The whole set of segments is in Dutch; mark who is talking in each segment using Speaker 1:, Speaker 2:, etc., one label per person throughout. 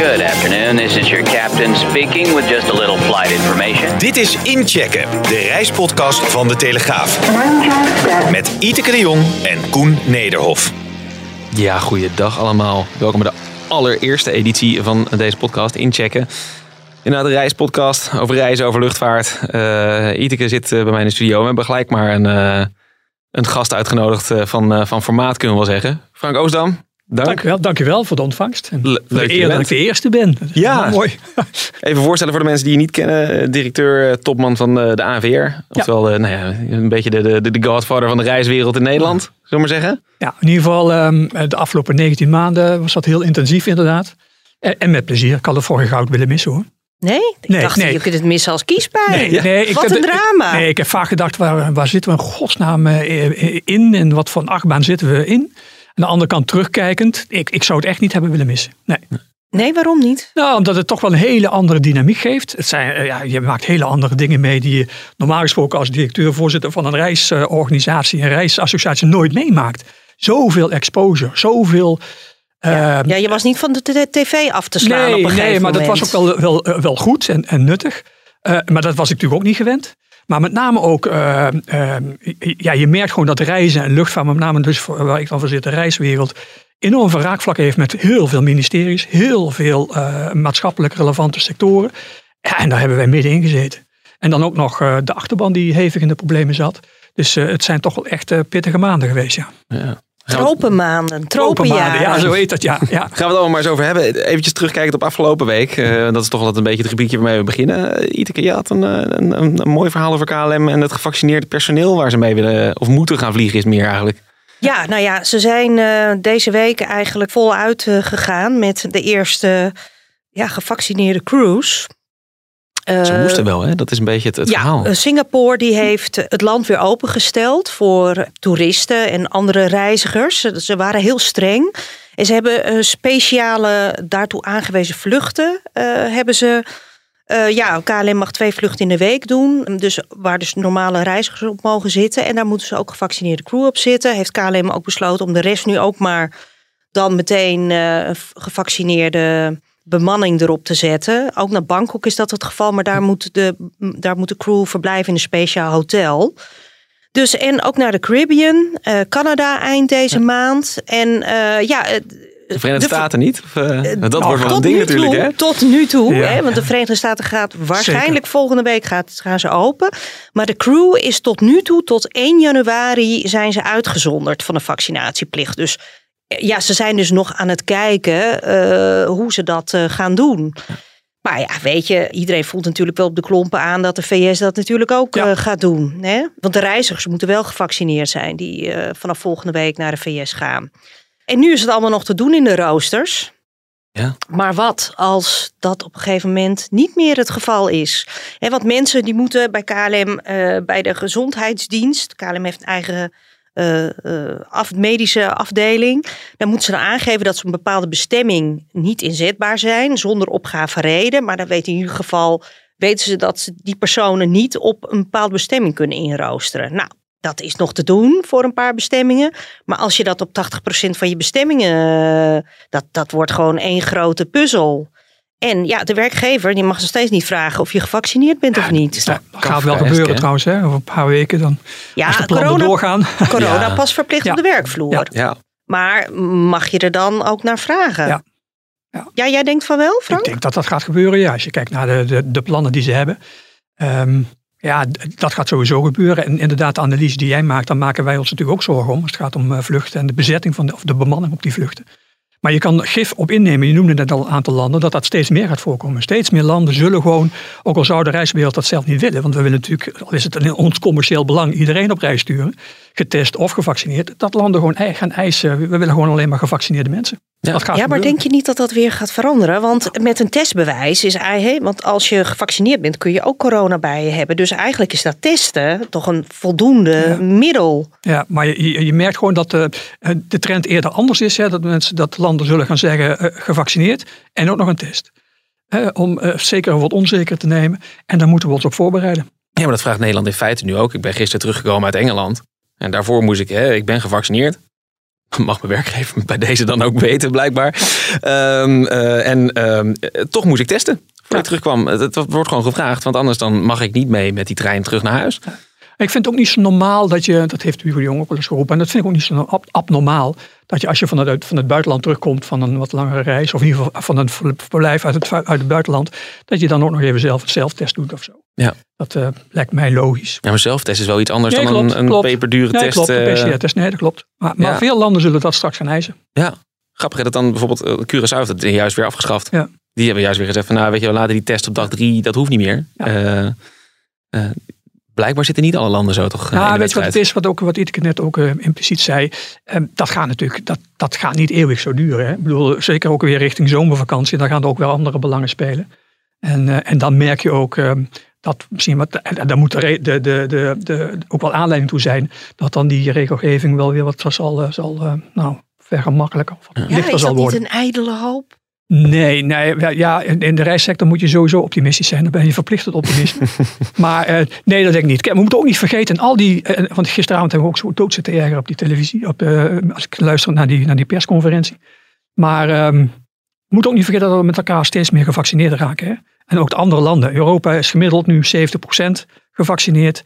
Speaker 1: Good afternoon, this is your captain speaking with just a little flight information.
Speaker 2: Dit is Inchecken, de reispodcast van De Telegraaf. Met Iteke de Jong en Koen Nederhof.
Speaker 3: Ja, goeiedag allemaal. Welkom bij de allereerste editie van deze podcast, Inchecken. Inderdaad, de reispodcast over reizen, over luchtvaart. Uh, Iteke zit uh, bij mij in de studio. We hebben gelijk maar een, uh, een gast uitgenodigd van, van formaat, kunnen we wel zeggen. Frank Oosdam, dank.
Speaker 4: Dankjewel, dankjewel voor de ontvangst. En
Speaker 3: Le-
Speaker 4: voor
Speaker 3: leuk
Speaker 4: de
Speaker 3: je
Speaker 4: eer dat ik de eerste ben.
Speaker 3: Ja.
Speaker 4: wel mooi.
Speaker 3: Even voorstellen voor de mensen die je niet kennen. Directeur, eh, topman van eh, de ANVR. Oftewel, eh, nou ja, een beetje de, de, de godfather van de reiswereld in Nederland. Zullen we maar zeggen?
Speaker 4: Ja, in ieder geval ehm, de afgelopen 19 maanden was dat heel intensief inderdaad. En, en met plezier. Ik had het vorige goud willen missen hoor.
Speaker 5: Nee? Ik
Speaker 4: Nee,
Speaker 5: dacht,
Speaker 4: nee.
Speaker 5: je kunt het missen als kiespijn.
Speaker 4: ik
Speaker 5: Wat een drama.
Speaker 4: Nee, ik heb vaak gedacht, waar, waar zitten we in godsnaam in? En wat voor een achtbaan zitten we in? Aan de andere kant terugkijkend, ik, ik zou het echt niet hebben willen missen. Nee.
Speaker 5: Nee, waarom niet?
Speaker 4: Nou, omdat het toch wel een hele andere dynamiek geeft. Het zijn, eh, ja, je maakt hele andere dingen mee die je normaal gesproken als directeur, voorzitter van een reisorganisatie, een reisassociatie nooit meemaakt. Zoveel exposure, zoveel. eh,
Speaker 5: Ja, je was niet van de tv af te slaan
Speaker 4: nee,
Speaker 5: op een gegeven
Speaker 4: nee, maar dat was ook wel, wel, wel goed en, en nuttig. Eh, maar dat was ik natuurlijk ook niet gewend. Maar met name ook, eh, eh, ja, je merkt gewoon dat reizen en luchtvaart, met name dus waar ik dan voor zit, de reiswereld, enorm veel raakvlakken heeft met heel veel ministeries, heel veel eh, maatschappelijk relevante sectoren. En daar hebben wij middenin gezeten. En dan ook nog eh, de achterban die hevig in de problemen zat. Dus het zijn toch wel echt pittige maanden geweest, ja.
Speaker 3: Ja.
Speaker 5: Tropenmaanden, tropenjaren.
Speaker 4: Ja, zo heet dat, ja. ja.
Speaker 3: Gaan we het allemaal maar eens over hebben. Eventjes terugkijken op afgelopen week. Eh, dat is toch altijd een beetje het gebiedje waarmee we beginnen. Eh, Iteke, je had een, eh, een, een, een mooi verhaal over KLM en het gevaccineerde personeel waar ze mee willen of moeten gaan vliegen is meer eigenlijk.
Speaker 5: Ja, nou ja, ze zijn eh, deze week eigenlijk voluit eh, gegaan met de eerste ja, gevaccineerde cruise.
Speaker 3: Ze
Speaker 5: Eh,
Speaker 3: moesten wel, hè? Dat is een beetje het, het
Speaker 5: ja,
Speaker 3: verhaal.
Speaker 5: eh, Singapore die heeft het land weer opengesteld voor toeristen en andere reizigers. Ze- waren heel streng. En ze hebben eh, speciale daartoe aangewezen vluchten. hebben ze, ja, KLM mag twee vluchten in de week doen. Dus waar dus normale reizigers op mogen zitten. En daar moeten ze ook gevaccineerde crew op zitten. Heeft KLM ook besloten om de rest nu ook maar dan meteen een gevaccineerde bemanning erop te zetten. Ook naar Bangkok is dat het geval, maar daar moet de, daar moet de crew verblijven in een speciaal hotel. Dus en ook naar de Caribbean, eh, Canada eind deze maand. En eh, ja, het-
Speaker 3: de Verenigde
Speaker 5: de-
Speaker 3: Staten niet? Of, eh, dat
Speaker 4: nou,
Speaker 3: wordt wel een ding natuurlijk, hè?
Speaker 5: Tot nu toe,
Speaker 4: Ja.
Speaker 5: hè, want de Verenigde Staten gaat waarschijnlijk volgende week gaat, gaan ze open. Maar de crew is tot nu toe, tot 1 januari, zijn ze uitgezonderd van de vaccinatieplicht. Dus eh, ja, ze zijn dus nog aan het kijken eh, hoe ze dat eh, gaan doen. Maar ja, weet je, iedereen voelt natuurlijk wel op de klompen aan dat de VS dat natuurlijk ook
Speaker 4: Ja.
Speaker 5: eh, gaat doen. Hè? Want de reizigers moeten wel gevaccineerd zijn die vanaf volgende week naar de VS gaan. En nu is het allemaal nog te doen in de roosters.
Speaker 3: Ja.
Speaker 5: Maar wat als dat op een gegeven moment niet meer het geval is? Hè, want mensen die moeten bij KLM, bij de gezondheidsdienst, KLM heeft een eigen eh, af, medische afdeling, dan moeten ze dan aangeven dat ze een bepaalde bestemming niet inzetbaar zijn, zonder opgave reden. Maar dan weten in ieder geval, weten ze dat ze die personen niet op een bepaalde bestemming kunnen inroosteren. Nou, dat is nog te doen voor een paar bestemmingen. Maar als je dat op 80% van je bestemmingen, eh, dat, dat wordt gewoon één grote puzzel. En ja, de werkgever die mag nog steeds niet vragen of je gevaccineerd bent of niet.
Speaker 4: Dat gaat wel gebeuren
Speaker 3: hè?
Speaker 4: trouwens, hè? over een paar weken dan.
Speaker 5: Ja,
Speaker 4: als de plannen
Speaker 5: corona,
Speaker 4: doorgaan.
Speaker 5: corona
Speaker 3: Ja.
Speaker 5: pas verplicht
Speaker 4: Ja.
Speaker 5: op de werkvloer.
Speaker 4: Ja.
Speaker 3: Ja,
Speaker 5: Maar mag je er dan ook naar vragen?
Speaker 4: Ja. Ja.
Speaker 5: Ja, jij denkt van wel, Frank?
Speaker 4: Ik denk dat dat gaat gebeuren, ja. Als je kijkt naar de, de, de plannen die ze hebben. Ehm, ja, dat gaat sowieso gebeuren. En inderdaad, de analyse die jij maakt, dan maken wij ons natuurlijk ook zorgen om. Als het gaat om eh, vluchten en de bezetting van de, of de bemanning op die vluchten. Maar je kan gif op innemen, je noemde net al een aantal landen, dat dat steeds meer gaat voorkomen. Steeds meer landen zullen gewoon, ook al zou de reiswereld dat zelf niet willen, want we willen natuurlijk, al is het in ons commercieel belang, iedereen op reis sturen, getest of gevaccineerd, dat landen gewoon gaan eisen. We willen gewoon alleen maar gevaccineerde mensen.
Speaker 3: Ja.
Speaker 4: Dat gaat
Speaker 5: Ja, maar denk je niet dat dat weer gaat veranderen? Want met een testbewijs is eigenlijk, want als je gevaccineerd bent, kun je ook corona bij je hebben. Dus eigenlijk is dat testen toch een voldoende middel.
Speaker 4: Ja, maar je, je, je merkt gewoon dat de, de trend eerder anders is. Hè, dat, mensen, dat landen zullen gaan zeggen eh, gevaccineerd en ook nog een test. Hè, om eh, zeker of wat onzeker te nemen. En daar moeten we ons op voorbereiden.
Speaker 3: Ja, maar dat vraagt Nederland in feite nu ook. Ik ben gisteren teruggekomen uit Engeland. En daarvoor moest ik, hè, ik ben gevaccineerd. Mag mijn werkgever bij deze dan ook weten, blijkbaar. Ehm, eh, en ehm, eh, toch moest ik testen voordat
Speaker 4: Ja.
Speaker 3: ik terugkwam. Het, het wordt gewoon gevraagd, want anders dan mag ik niet mee met die trein terug naar huis.
Speaker 4: Ik vind het ook niet zo normaal dat je, dat heeft Hugo de Jong ook wel eens geroepen, en dat vind ik ook niet zo ab- abnormaal, dat je als je van het, van het buitenland terugkomt van een wat langere reis, of in ieder geval van een ver- verblijf uit het, uit het buitenland, dat je dan ook nog even zelf een zelftest doet of zo.
Speaker 3: Ja.
Speaker 4: Dat eh, lijkt mij logisch.
Speaker 3: Ja, maar zelftest is wel iets anders
Speaker 4: Nee,
Speaker 3: dan
Speaker 4: klopt,
Speaker 3: een, een peperdure
Speaker 4: Nee,
Speaker 3: test.
Speaker 4: klopt, een
Speaker 3: eh,
Speaker 4: PCR-test, nee, dat klopt. Maar, maar
Speaker 3: Ja.
Speaker 4: veel landen zullen dat straks gaan eisen.
Speaker 3: Ja, grappig hè, dat dan bijvoorbeeld eh, Curaçao het juist weer afgeschaft.
Speaker 4: Ja.
Speaker 3: Die hebben juist weer gezegd van nou weet je, we laten die test op dag drie, dat hoeft niet meer.
Speaker 4: Ja.
Speaker 3: Blijkbaar zitten niet alle landen zo toch eh, in
Speaker 4: Ja, weet je wat het is, wat, ook, wat Iteke net ook eh, impliciet zei. Ehm, dat gaat natuurlijk dat, dat gaat niet eeuwig zo duren. Hè? Ik bedoel, zeker ook weer richting zomervakantie. Daar gaan er ook wel andere belangen spelen. En, eh, en dan merk je ook ehm, dat misschien wat, en daar moet de, de, de, de, de, ook wel aanleiding toe zijn. Dat dan die regelgeving wel weer wat zal, zal eh, nou, vergemakkelijker of wat
Speaker 5: Ja,
Speaker 4: lichter
Speaker 5: is
Speaker 4: zal
Speaker 5: dat niet
Speaker 4: worden.
Speaker 5: een ijdele hoop?
Speaker 4: Nee, nee ja, in, de reissector moet je sowieso optimistisch zijn. Dan ben je verplicht tot optimisme. maar eh, nee, dat denk ik niet. Kijk, we moeten ook niet vergeten, al die, eh, want gisteravond hebben we ook zo dood zitten erger op die televisie. Op, als ik luister naar die, naar die persconferentie. Maar ehm, we moeten ook niet vergeten dat we met elkaar steeds meer gevaccineerden raken. Hè? En ook de andere landen. Europa is gemiddeld nu 70% gevaccineerd.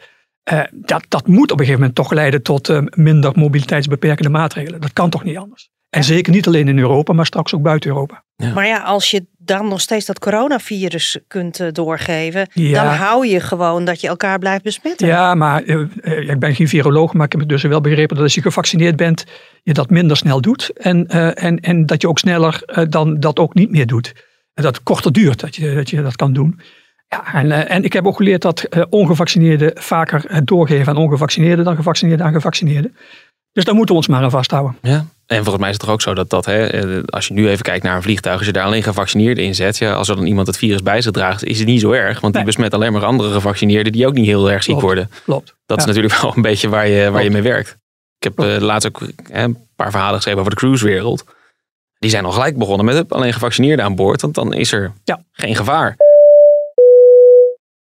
Speaker 4: Dat, dat moet op een gegeven moment toch leiden tot minder mobiliteitsbeperkende maatregelen. Dat kan toch niet anders? En zeker niet alleen in Europa, maar straks ook buiten Europa.
Speaker 5: Maar ja, als je dan nog steeds dat coronavirus kunt eh, doorgeven,
Speaker 4: Ja.
Speaker 5: dan hou je gewoon dat je elkaar blijft besmetten.
Speaker 4: Ja, maar eh, eh, ik ben geen viroloog, maar ik heb het dus wel begrepen dat als je gevaccineerd bent, je dat minder snel doet. En, eh, en, en dat je ook sneller eh, dan dat ook niet meer doet. En dat het korter duurt dat je dat, je dat kan doen. Ja, en, en ik heb ook geleerd dat eh, ongevaccineerden vaker het doorgeven aan ongevaccineerden dan gevaccineerden aan gevaccineerden. Dus daar moeten we ons maar aan vasthouden.
Speaker 3: Ja. En volgens mij is het toch ook zo dat dat, hè, eh, als je nu even kijkt naar een vliegtuig, als je daar alleen gevaccineerden in zet, ja, als er dan iemand het virus bij zich draagt, is het niet zo erg. Want die besmet alleen maar andere gevaccineerden die ook niet heel erg ziek
Speaker 4: Klopt.
Speaker 3: worden.
Speaker 4: Klopt.
Speaker 3: Dat is natuurlijk wel een beetje waar je, waar je mee werkt. Ik heb eh, laatst ook hè, een paar verhalen geschreven over de cruisewereld. Die zijn al gelijk begonnen met alleen gevaccineerden aan boord, want dan is er
Speaker 4: Ja.
Speaker 3: geen gevaar.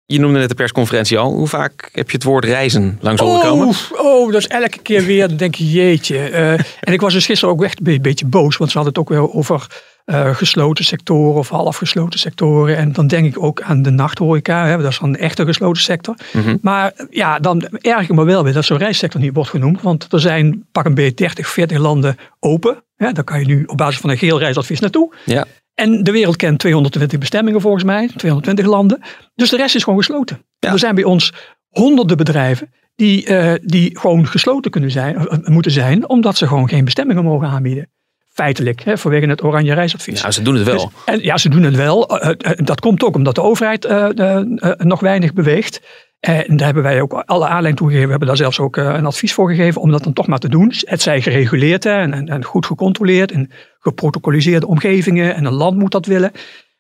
Speaker 3: Je noemde net de persconferentie al. Hoe vaak heb je het woord reizen langs horen komen?
Speaker 4: Oh, oh, dat is elke keer weer. Dan denk je, jeetje. Eh, en ik was dus gisteren ook echt een be- beetje boos. Want ze hadden het ook weer over eh, gesloten sectoren of half gesloten sectoren. En dan denk ik ook aan de nachthoreca. Hè, dat is dan een echte gesloten sector.
Speaker 3: Mhm.
Speaker 4: Maar ja, dan erg ik me wel weer dat zo'n reissector niet wordt genoemd. Want er zijn pak een beetje 30, 40 landen open. Ja, daar kan je nu op basis van een geel reisadvies naartoe.
Speaker 3: Ja.
Speaker 4: En de wereld kent 220 bestemmingen volgens mij, 220 landen. Dus de rest is gewoon gesloten.
Speaker 3: Ja.
Speaker 4: Er zijn bij ons honderden bedrijven die, eh, die gewoon gesloten kunnen zijn, eh, moeten zijn, omdat ze gewoon geen bestemmingen mogen aanbieden. Feitelijk, hè, vanwege het oranje reisadvies.
Speaker 3: Nou, ze doen het wel.
Speaker 4: Dus- en ja, ze doen het wel. Eh, eh, dat komt ook omdat de overheid eh, eh, eh, nog weinig beweegt. En daar hebben wij ook alle aanleiding toe gegeven. We hebben daar zelfs ook eh, een advies voor gegeven om dat dan toch maar te doen. Het zij gereguleerd hè, en, en, en goed gecontroleerd in geprotocoliseerde omgevingen. En een land moet dat willen.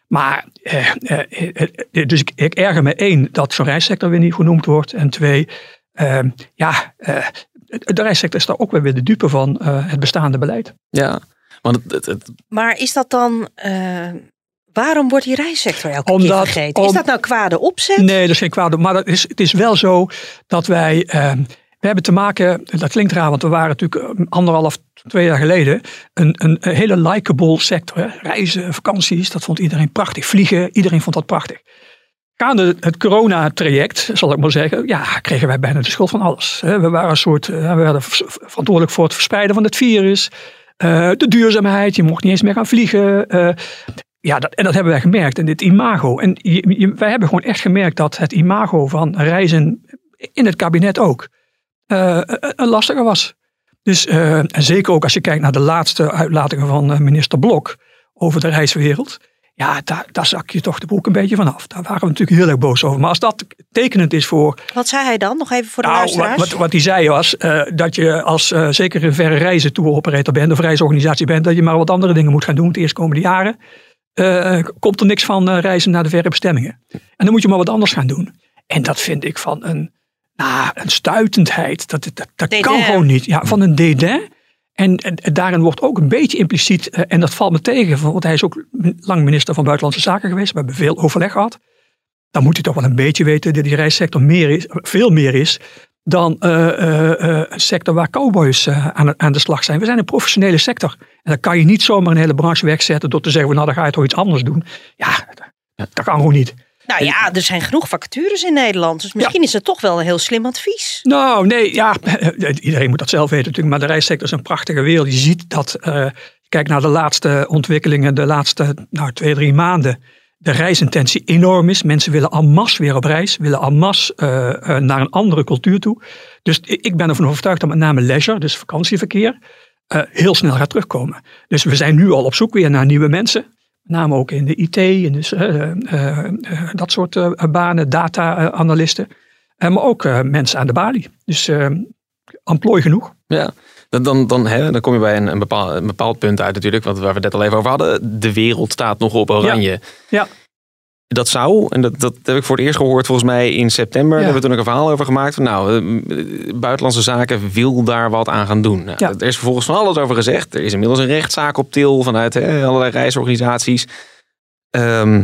Speaker 4: Maar, eh, eh, eh, dus ik, ik erger me één dat zo'n reissector weer niet genoemd wordt. En twee, eh, ja, eh, de reissector is daar ook weer de dupe van eh, het bestaande beleid.
Speaker 3: Ja. Want het, het, het-
Speaker 5: Maar is dat dan, eh, waarom wordt die reissector elke keer
Speaker 4: Omdat-
Speaker 5: vergeten? Is
Speaker 4: om-
Speaker 5: dat nou kwade opzet?
Speaker 4: Nee, dat is geen kwaad. Maar dat is, het is wel zo dat wij. eh, we hebben te maken, dat klinkt raar, want we waren natuurlijk eh, anderhalf, twee jaar geleden een, een, een hele likable sector. Hè? Reizen, vakanties, dat vond iedereen prachtig. Vliegen, iedereen vond dat prachtig. Gaande het corona-traject, zal ik maar zeggen, ja, kregen wij bijna de schuld van alles. hè. We waren een soort, eh, we werden verantwoordelijk voor het verspreiden van het virus. Eh, de duurzaamheid, je mocht niet eens meer gaan vliegen. eh, ja, dat, en dat hebben wij gemerkt. En dit imago. En je- je- wij hebben gewoon echt gemerkt dat het imago van reizen in het kabinet ook eh, een lastiger was. Dus eh, en zeker ook als je kijkt naar de laatste uitlatingen van eh, minister Blok over de reiswereld. Ja, daar, daar zak je toch de broek een beetje vanaf. Daar waren we natuurlijk heel erg boos over. Maar als dat tekenend is voor
Speaker 5: Wat zei hij dan? Nog even voor de
Speaker 4: nou,
Speaker 5: luisteraars.
Speaker 4: wat, wat, wat hij zei was eh, dat je als uh, zeker een verre reizen tour operator bent of reisorganisatie bent, dat je maar wat andere dingen moet gaan doen de eerste komende jaren. Uh, komt er niks van reizen naar de verre bestemmingen. En dan moet je maar wat anders gaan doen. En dat vind ik van een, nou, een stuitendheid. Dat, dat, dat kan gewoon niet. Ja, van een dédain. En, en, daarin wordt ook een beetje impliciet, en dat valt me tegen, want hij is ook lang minister van Buitenlandse Zaken geweest. We hebben veel overleg gehad dan moet hij toch wel een beetje weten dat die reissector meer is, veel meer is dan uh, uh, een sector waar cowboys aan, aan, de slag zijn. We zijn een professionele sector. En dan kan je niet zomaar een hele branche wegzetten door te zeggen, nou dan ga je toch iets anders doen. Ja, dat kan gewoon niet.
Speaker 5: Nou ja, er zijn genoeg vacatures in Nederland. Dus misschien ja. is het toch wel een heel slim advies.
Speaker 4: Nou, nee, ja. Iedereen moet dat zelf weten natuurlijk. Maar de reissector is een prachtige wereld. Je ziet dat, uh, kijk naar de laatste ontwikkelingen, de laatste nou, twee, drie maanden de reisintentie enorm is. Mensen willen en masse weer op reis, willen en masse uh, uh, naar een andere cultuur toe. Dus ik ben ervan overtuigd dat met name leisure, dus vakantieverkeer, uh, heel snel gaat terugkomen. Dus we zijn nu al op zoek weer naar nieuwe mensen. Met name ook in de IT, en dus, dat soort banen, data-analisten. maar ook mensen aan de balie. Dus amplooi genoeg.
Speaker 3: Ja. Dan, dan, dan, hè, dan kom je bij een, een, bepaald, een bepaald punt uit natuurlijk, wat waar we het net al even over hadden. De wereld staat nog op oranje.
Speaker 4: Ja. ja.
Speaker 3: Dat zou, en dat, dat heb ik voor het eerst gehoord volgens mij in september. Daar hebben we toen ook een verhaal over gemaakt. Van, nou, Buitenlandse Zaken wil daar wat aan gaan doen. Nou,
Speaker 4: Ja.
Speaker 3: Er is vervolgens van alles over gezegd. Er is inmiddels een rechtszaak op til vanuit hè, allerlei reisorganisaties. Ehm,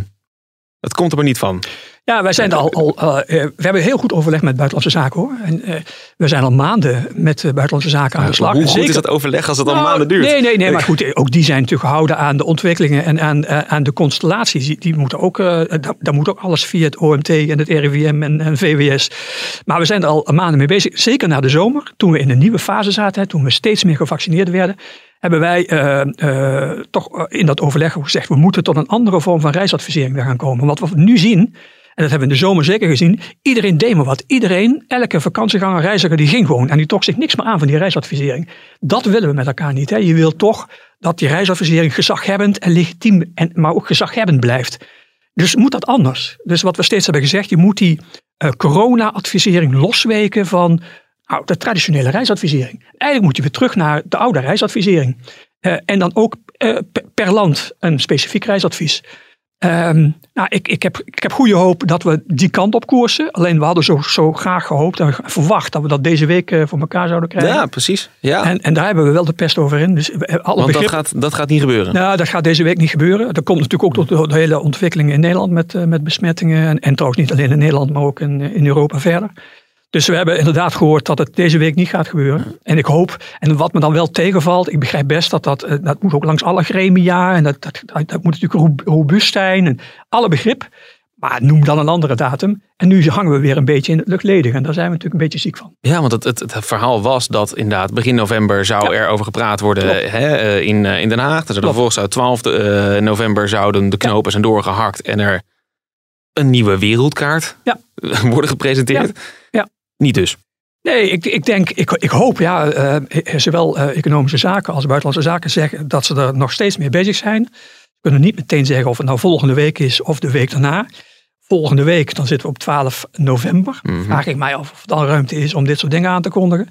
Speaker 3: het komt er maar niet van.
Speaker 4: Ja, wij zijn al, al uh, we hebben heel goed overleg met buitenlandse zaken hoor. En uh, we zijn al maanden met uh, buitenlandse zaken aan de slag.
Speaker 3: Hoe goed
Speaker 4: Zeker,
Speaker 3: is dat overleg als het al
Speaker 4: nou,
Speaker 3: maanden duurt?
Speaker 4: Nee, nee, nee, maar goed, ook die zijn natuurlijk gehouden aan de ontwikkelingen en aan, aan de constellaties. Die, die moeten ook, daar, daar, moet ook alles via het OMT en het RIVM en, en, VWS. Maar we zijn er al maanden mee bezig. Zeker na de zomer, toen we in een nieuwe fase zaten, hè, toen we steeds meer gevaccineerd werden hebben wij uh, uh, toch in dat overleg gezegd, we moeten tot een andere vorm van reisadvisering gaan komen. Want wat we nu zien, en dat hebben we in de zomer zeker gezien, iedereen deed maar wat. Iedereen, elke vakantieganger, reiziger, die ging gewoon en die trok zich niks meer aan van die reisadvisering. Dat willen we met elkaar niet. Hè. Je wilt toch dat die reisadvisering gezaghebbend en legitiem, en, maar ook gezaghebbend blijft. Dus moet dat anders. Dus wat we steeds hebben gezegd, je moet die uh, corona-advisering losweken van nou, de traditionele reisadvisering. Eigenlijk moet je weer terug naar de oude reisadvisering. Uh, en dan ook uh, per land een specifiek reisadvies. Um, nou, ik, ik, heb, ik heb goede hoop dat we die kant op koersen. Alleen we hadden zo, zo graag gehoopt en verwacht dat we dat deze week uh, voor elkaar zouden krijgen.
Speaker 3: Ja, precies. Ja.
Speaker 4: En, en daar hebben we wel de pest over in. Dus alle
Speaker 3: Want
Speaker 4: begrip...
Speaker 3: dat, gaat, dat gaat niet gebeuren.
Speaker 4: Nou, dat gaat deze week niet gebeuren. Dat komt natuurlijk ook door de hele ontwikkeling in Nederland met, uh, met besmettingen. En, en trouwens niet alleen in Nederland, maar ook in, in Europa verder. Dus we hebben inderdaad gehoord dat het deze week niet gaat gebeuren. En ik hoop, en wat me dan wel tegenvalt, ik begrijp best dat dat, dat moet ook langs alle gremia. En dat, dat, dat moet natuurlijk robuust zijn. En alle begrip. Maar noem dan een andere datum. En nu hangen we weer een beetje in het luchtledige. En daar zijn we natuurlijk een beetje ziek van.
Speaker 3: Ja, want het, het, het verhaal was dat inderdaad begin november zou ja. er over gepraat worden hè, in, in Den Haag. Dus vervolgens zou 12 uh, november zouden de knopen ja. zijn doorgehakt. En er een nieuwe wereldkaart
Speaker 4: ja.
Speaker 3: worden gepresenteerd.
Speaker 4: Ja.
Speaker 3: Niet dus.
Speaker 4: Nee, ik, ik denk, ik, ik hoop, ja, uh, zowel uh, economische zaken als buitenlandse zaken zeggen dat ze er nog steeds mee bezig zijn. We kunnen niet meteen zeggen of het nou volgende week is of de week daarna. Volgende week, dan zitten we op 12 november.
Speaker 3: Mhm.
Speaker 4: Mm -hmm. Vraag ik mij af of er dan ruimte is om dit soort dingen aan te kondigen.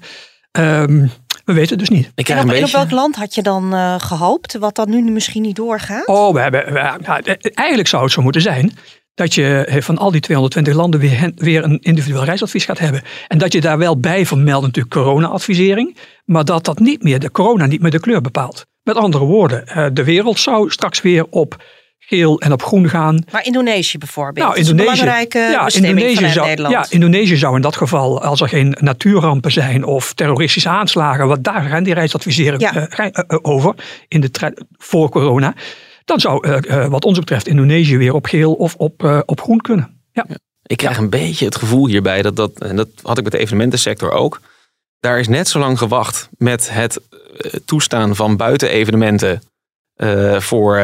Speaker 4: Um, we weten het dus niet.
Speaker 3: Ik
Speaker 5: en op,
Speaker 3: een beetje...
Speaker 5: op welk land had je dan uh, gehoopt, wat dan nu misschien niet doorgaat?
Speaker 4: Oh, we hebben, we, nou, eigenlijk zou het zo moeten zijn dat je van al die 220 landen weer, weer een individueel reisadvies gaat hebben. En dat je daar wel bij vermeldt natuurlijk corona-advisering, maar dat dat niet meer, de corona niet meer de kleur bepaalt. Met andere woorden, de wereld zou straks weer op geel en op groen gaan.
Speaker 5: Maar Indonesië bijvoorbeeld,
Speaker 4: nou,
Speaker 5: Indonesië, is een belangrijke
Speaker 4: ja, Indonesië zou,
Speaker 5: Nederland.
Speaker 4: Ja, Indonesië zou in dat geval, als er geen natuurrampen zijn of terroristische aanslagen, wat daar gaan die reisadviseren
Speaker 5: Ja.
Speaker 4: uh, uh, over in de voor corona dan zou uh, uh, wat ons betreft Indonesië weer op geel of op, uh, op groen kunnen. Ja.
Speaker 3: ja. Ik krijg een beetje het gevoel hierbij, dat, dat, en dat had ik met de evenementensector ook. Daar is net zo lang gewacht met het toestaan van buitenevenementen voor,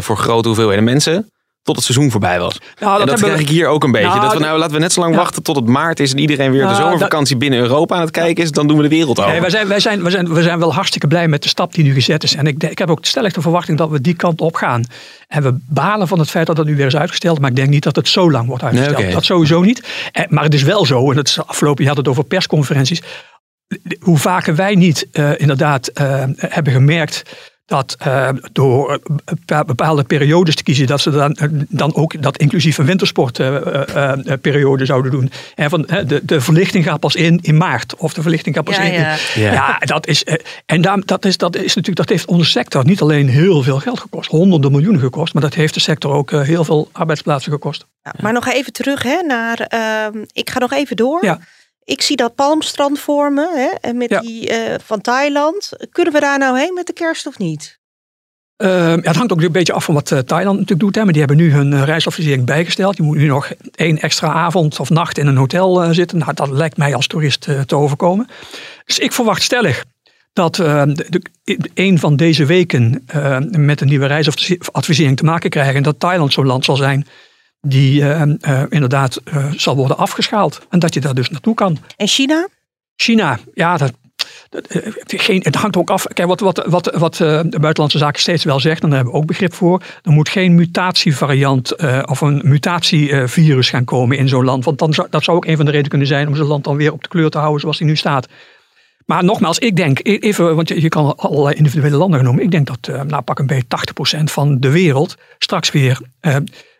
Speaker 3: voor grote hoeveelheden mensen. Tot het seizoen voorbij was.
Speaker 4: Nou,
Speaker 3: en dat
Speaker 4: hebben
Speaker 3: krijg
Speaker 4: we-
Speaker 3: ik hier ook een beetje.
Speaker 4: Nou,
Speaker 3: dat we nou, laten we net zo lang
Speaker 4: Ja.
Speaker 3: wachten tot het maart is en iedereen weer de
Speaker 4: Nou,
Speaker 3: zomervakantie binnen Europa aan het kijken is. Dan doen we de wereld over.
Speaker 4: Nee, wij, zijn, wij, zijn, wij, zijn, wij zijn wel hartstikke blij met de stap die nu gezet is. En ik, ik heb ook stellig de verwachting dat we die kant op gaan. En we balen van het feit dat dat nu weer is uitgesteld. Maar ik denk niet dat het zo lang wordt uitgesteld.
Speaker 3: Nee.
Speaker 4: Dat sowieso niet. En, maar het is wel zo, en het is afgelopen jaar had het over persconferenties. Hoe vaker wij niet eh, inderdaad eh, hebben gemerkt dat eh, door eh, bepa- bepaalde periodes te kiezen, dat ze dan, eh, dan ook dat inclusief een wintersportperiode zouden doen. En van, de, de verlichting gaat pas in in maart. Of de verlichting gaat pas
Speaker 5: Ja,
Speaker 4: in. in-
Speaker 5: ja.
Speaker 3: Ja.
Speaker 4: ja, dat is. En daar, dat, is, dat is natuurlijk, dat heeft onze sector niet alleen heel veel geld gekost, honderden miljoenen gekost, maar dat heeft de sector ook heel veel arbeidsplaatsen gekost.
Speaker 5: Ja, maar nog even terug hè, naar. ehm, ik ga nog even door.
Speaker 4: Ja.
Speaker 5: Ik zie dat palmstrand voor me hè, en met
Speaker 4: Ja.
Speaker 5: die eh, van Thailand. Kunnen we daar nou heen met de kerst of niet?
Speaker 4: Ehm, ja, het hangt ook een beetje af van wat eh, Thailand natuurlijk doet. Hè, maar die hebben nu hun uh, reisadvisering bijgesteld. Je moet nu nog één extra avond of nacht in een hotel eh, zitten. Nou, dat lijkt mij als toerist eh, te overkomen. Dus ik verwacht stellig dat eh, de, de- een van deze weken eh, met een nieuwe reisadvisering te maken krijgen. En dat Thailand zo'n land zal zijn die eh, eh, inderdaad eh, zal worden afgeschaald. En dat je daar dus naartoe kan.
Speaker 5: En China?
Speaker 4: China, ja, dat, geen, het hangt ook af. Kijk, wat, wat, wat, wat de Buitenlandse Zaken steeds wel zegt, en daar hebben we ook begrip voor. Er moet geen mutatievariant of een mutatievirus gaan komen in zo'n land. Want dan zou, dat zou ook een van de redenen kunnen zijn om zo'n land dan weer op de kleur te houden zoals die nu staat. Maar nogmaals, ik denk, e- even, want je je kan allerlei individuele landen noemen. Ik denk dat, nou pak een beetje 80% van de wereld straks weer